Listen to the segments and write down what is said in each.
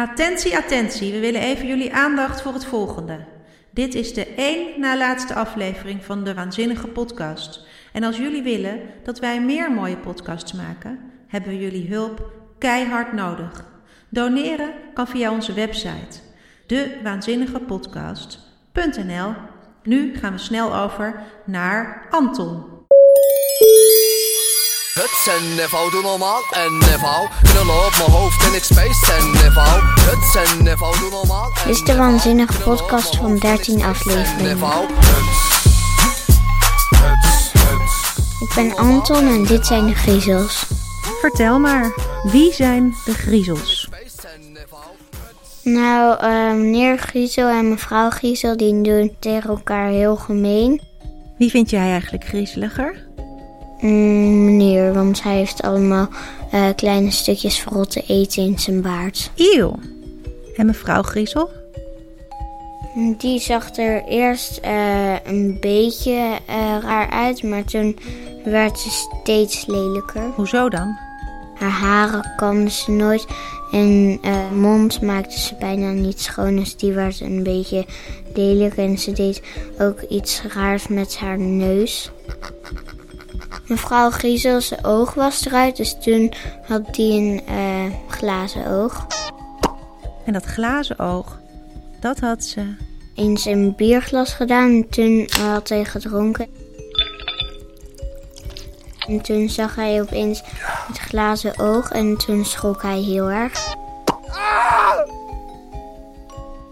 Attentie, attentie, we willen even jullie aandacht voor het volgende. Dit is de één na laatste aflevering van de Waanzinnige Podcast. En als jullie willen dat wij meer mooie podcasts maken, hebben we jullie hulp keihard nodig. Doneren kan via onze website dewaanzinnigepodcast.nl. Nu gaan we snel over naar Anton. Huts en niveau, doe normaal en niveau. Knullen op mijn hoofd en ik space en niveau. Huts en niveau, doe normaal en Dit is de waanzinnige podcast van 13 afleveringen. Ik ben Anton en dit zijn de griezels. Vertel maar, wie zijn de griezels? Nou, eh, meneer Griezel en mevrouw Griezel die doen tegen elkaar heel gemeen. Wie vind jij eigenlijk griezeliger? Mm, meneer, want hij heeft allemaal eh, kleine stukjes verrotte eten in zijn baard. Eeuw. En mevrouw Griezel? Die zag er eerst eh, een beetje eh, raar uit, maar toen werd ze steeds lelijker. Hoezo dan? Haar haren kamde ze nooit en mond maakte ze bijna niet schoon. Dus die werd een beetje lelijk en ze deed ook iets raars met haar neus. Mevrouw Griezels oog was eruit, dus toen had die een eh, glazen oog. En dat glazen oog, dat had ze. Eens een bierglas gedaan en toen had hij gedronken. En toen zag hij opeens het glazen oog en toen schrok hij heel erg.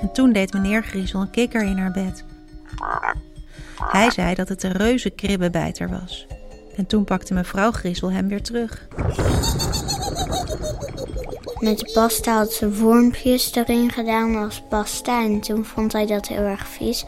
En toen deed meneer Griezel een kikker in haar bed. Hij zei dat het een reuze kribbenbijter was. En toen pakte mevrouw Griezel hem weer terug. Met de pasta had ze wormpjes erin gedaan als pasta en toen vond hij dat heel erg vies.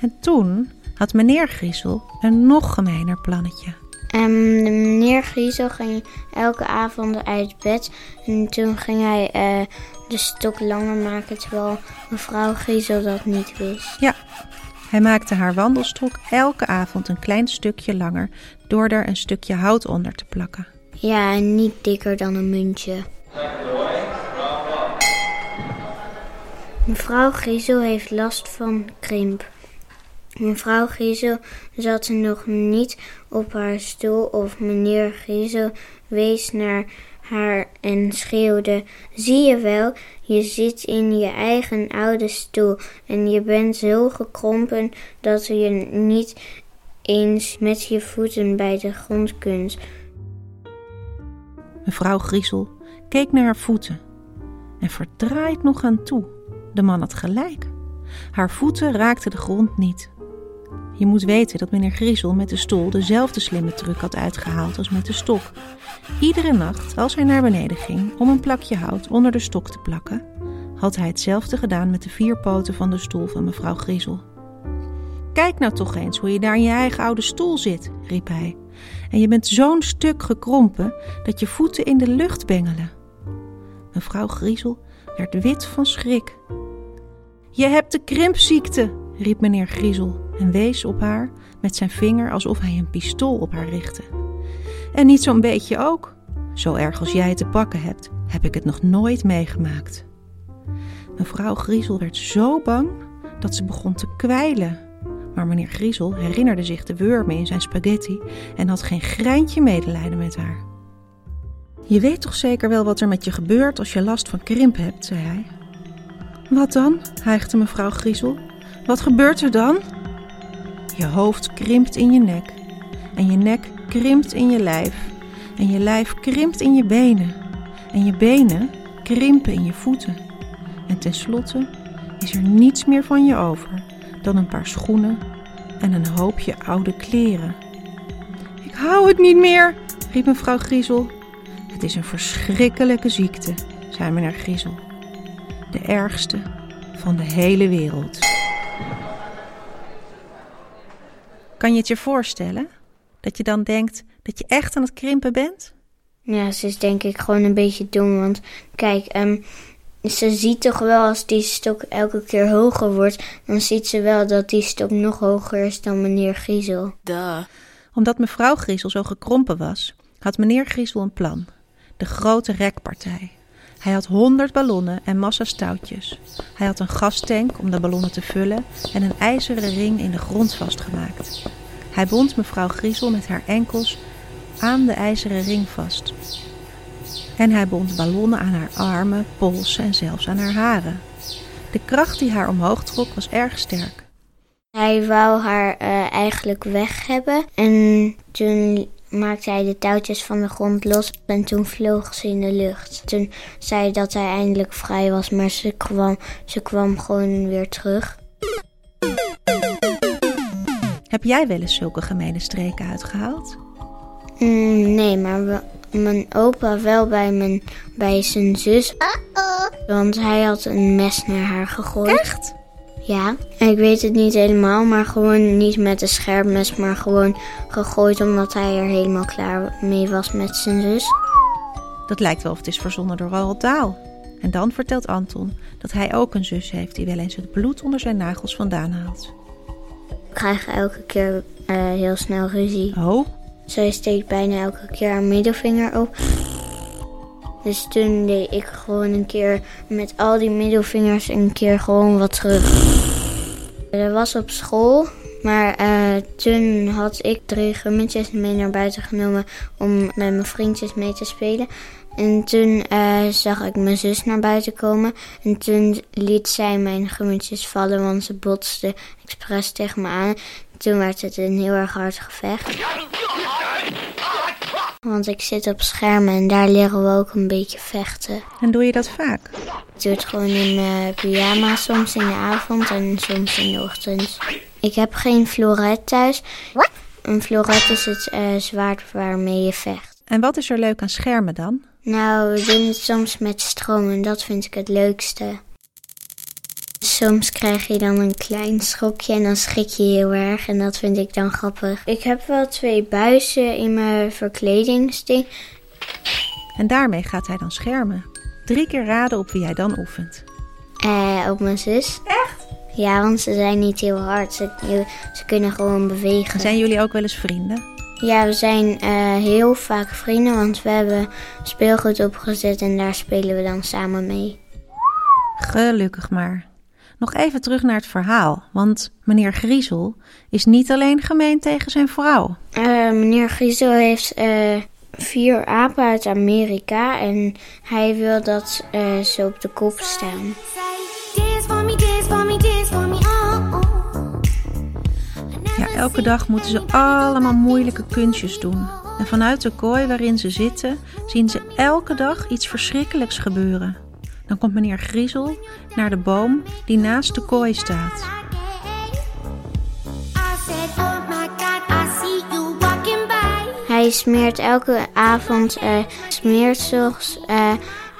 En toen had meneer Griezel een nog gemeiner plannetje. En de meneer Griezel ging elke avond uit bed en toen ging hij eh, de stok langer maken terwijl mevrouw Griezel dat niet wist. Ja, hij maakte haar wandelstok elke avond een klein stukje langer door er een stukje hout onder te plakken. Ja, en niet dikker dan een muntje. Mevrouw Griezel heeft last van krimp. Mevrouw Griezel zat nog niet op haar stoel of meneer Griezel wees naar haar en schreeuwde: Zie je wel, je zit in je eigen oude stoel en je bent zo gekrompen dat je niet eens met je voeten bij de grond kunt. Mevrouw Griezel keek naar haar voeten en verdraaid nog aan toe. De man had gelijk. Haar voeten raakten de grond niet. Je moet weten dat meneer Griezel met de stoel dezelfde slimme truc had uitgehaald als met de stok. Iedere nacht, als hij naar beneden ging om een plakje hout onder de stok te plakken, had hij hetzelfde gedaan met de vier poten van de stoel van mevrouw Griezel. Kijk nou toch eens hoe je daar in je eigen oude stoel zit, riep hij. En je bent zo'n stuk gekrompen dat je voeten in de lucht bengelen. Mevrouw Griezel werd wit van schrik. Je hebt de krimpziekte, riep meneer Griezel en wees op haar met zijn vinger alsof hij een pistool op haar richtte. En niet zo'n beetje ook. Zo erg als jij het te pakken hebt, heb ik het nog nooit meegemaakt. Mevrouw Griezel werd zo bang dat ze begon te kwijlen. Maar meneer Griezel herinnerde zich de wurmen in zijn spaghetti en had geen greintje medelijden met haar. Je weet toch zeker wel wat er met je gebeurt als je last van krimp hebt, zei hij. Wat dan? hijgde mevrouw Griezel. Wat gebeurt er dan? Je hoofd krimpt in je nek. En je nek krimpt in je lijf. En je lijf krimpt in je benen. En je benen krimpen in je voeten. En tenslotte is er niets meer van je over dan een paar schoenen en een hoopje oude kleren. Ik hou het niet meer, riep mevrouw Griezel. Het is een verschrikkelijke ziekte, zei meneer Griezel. De ergste van de hele wereld. Kan je het je voorstellen? Dat je dan denkt dat je echt aan het krimpen bent? Ja, ze is denk ik gewoon een beetje dom. Want kijk, ehm, ze ziet toch wel als die stok elke keer hoger wordt, dan ziet ze wel dat die stok nog hoger is dan meneer Griezel. Duh. Omdat mevrouw Griezel zo gekrompen was, had meneer Griezel een plan. De grote rekpartij. Hij had honderd ballonnen en massa's touwtjes. Hij had een gastank om de ballonnen te vullen en een ijzeren ring in de grond vastgemaakt. Hij bond mevrouw Griezel met haar enkels aan de ijzeren ring vast. En hij bond ballonnen aan haar armen, polsen en zelfs aan haar haren. De kracht die haar omhoog trok was erg sterk. Hij wou haar eh, eigenlijk weg hebben. En toen maakte hij de touwtjes van de grond los en toen vloog ze in de lucht. Toen zei hij dat hij eindelijk vrij was, maar ze kwam, ze kwam gewoon weer terug. Heb jij wel eens zulke gemene streken uitgehaald? Mm, nee, maar we- mijn opa wel bij, mijn, bij zijn zus. Want hij had een mes naar haar gegooid. Echt? Ja, ik weet het niet helemaal, maar gewoon niet met een scherp mes, maar gewoon gegooid omdat hij er helemaal klaar mee was met zijn zus. Dat lijkt wel of het is verzonnen door Roald Dahl. En dan vertelt Anton dat hij ook een zus heeft die wel eens het bloed onder zijn nagels vandaan haalt. We krijgen elke keer eh, heel snel ruzie. Oh, Zij steekt bijna elke keer haar middelvinger op. Dus toen deed ik gewoon een keer met al die middelvingers een keer gewoon wat terug. Dat was op school, maar eh, toen had ik drie gummetjes mee naar buiten genomen om met mijn vriendjes mee te spelen. En toen eh, zag ik mijn zus naar buiten komen. En toen liet zij mijn gummetjes vallen, want ze botste expres tegen me aan. Toen werd het een heel erg hard gevecht. Want ik zit op schermen en daar leren we ook een beetje vechten. en doe je dat vaak? Ik doe het gewoon in eh, pyjama, soms in de avond en soms in de ochtend. Ik heb geen floret thuis. Een floret is het eh, zwaard waarmee je vecht. En wat is er leuk aan schermen dan? Nou, we doen het soms met stroom en dat vind ik het leukste. Soms krijg je dan een klein schokje en dan schrik je heel erg en dat vind ik dan grappig. Ik heb wel twee buizen in mijn verkledingsding. En daarmee gaat hij dan schermen. Drie keer raden op wie hij dan oefent. Eh, op mijn zus. Echt? Ja, want ze zijn niet heel hard. Ze, ze kunnen gewoon bewegen. Zijn jullie ook wel eens vrienden? Ja, we zijn eh, heel vaak vrienden, want we hebben speelgoed opgezet en daar spelen we dan samen mee. Gelukkig maar. Nog even terug naar het verhaal, want meneer Griezel is niet alleen gemeen tegen zijn vrouw. Eh, meneer Griezel heeft eh, vier apen uit Amerika en hij wil dat eh, ze op de kop staan. Ja, elke dag moeten ze allemaal moeilijke kunstjes doen. En vanuit de kooi waarin ze zitten, zien ze elke dag iets verschrikkelijks gebeuren. Dan komt meneer Griezel naar de boom die naast de kooi staat. Hij smeert elke avond eh smeersels eh,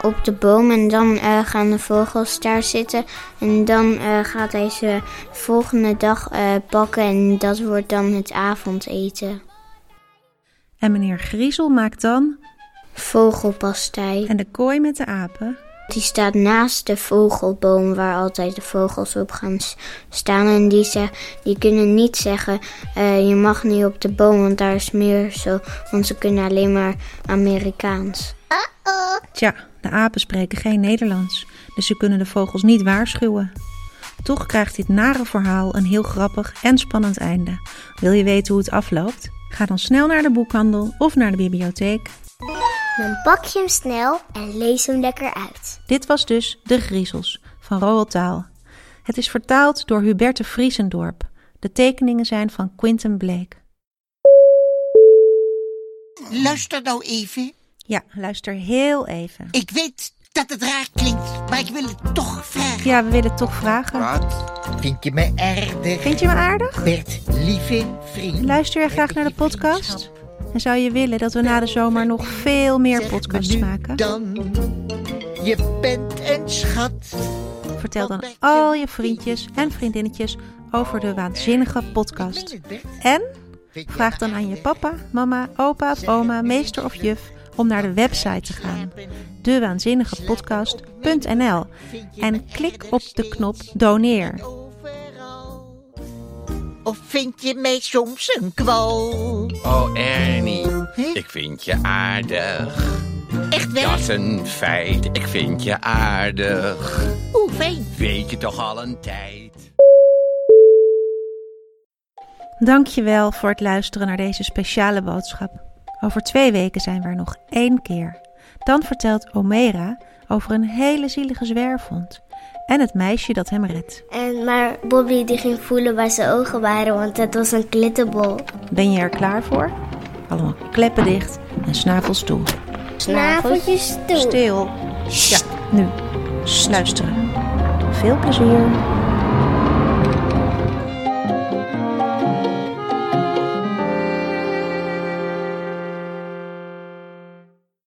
op de boom en dan eh, gaan de vogels daar zitten. En dan gaat hij ze volgende dag pakken en dat wordt dan het avondeten. En meneer Griezel maakt dan, Vogelpastei. en de kooi met de apen, Die staat naast de vogelboom waar altijd de vogels op gaan staan. En die, zeg, die kunnen niet zeggen, eh, je mag niet op de boom, want daar is meer zo. Want ze kunnen alleen maar Amerikaans. Tja, de apen spreken geen Nederlands, dus ze kunnen de vogels niet waarschuwen. Toch krijgt dit nare verhaal een heel grappig en spannend einde. Wil je weten hoe het afloopt? Ga dan snel naar de boekhandel of naar de bibliotheek. Dan pak je hem snel en lees hem lekker uit. Dit was dus De Griezels van Roald Dahl. Het is vertaald door Huberte Vriesendorp. De tekeningen zijn van Quentin Blake. Luister nou even. Ja, luister heel even. Ik weet dat het raar klinkt, maar ik wil het toch vragen. Ja, we willen toch vragen. Wat? Vind je me aardig? Vind je me aardig? Bert, lieve vriend. Luister je graag naar de podcast? En zou je willen dat we na de zomer nog veel meer podcasts maken? Dan, je bent een schat. Vertel dan al je vriendjes en vriendinnetjes over de waanzinnige podcast. Het, Bert. En vraag dan aan je papa, mama, opa of oma, meester of juf om naar de website te gaan. Dewaanzinnigepodcast.nl En klik op de knop doneer. Of vind je mij soms een kwal? Oh Ernie, ik vind je aardig. Echt Dat wel? is een feit. Ik vind je aardig. Hoe fijn. Weet je toch al een tijd. Dankjewel voor het luisteren naar deze speciale boodschap. Over twee weken zijn we er nog één keer. Dan vertelt Omera over een hele zielige zwerfhond en het meisje dat hem redt. En, maar Bobby die ging voelen waar zijn ogen waren, want het was een klittenbol. Ben je er klaar voor? Allemaal kleppen dicht en snavels toe. Snaveltjes toe. Stil. Ja, nu. Luisteren. Veel plezier.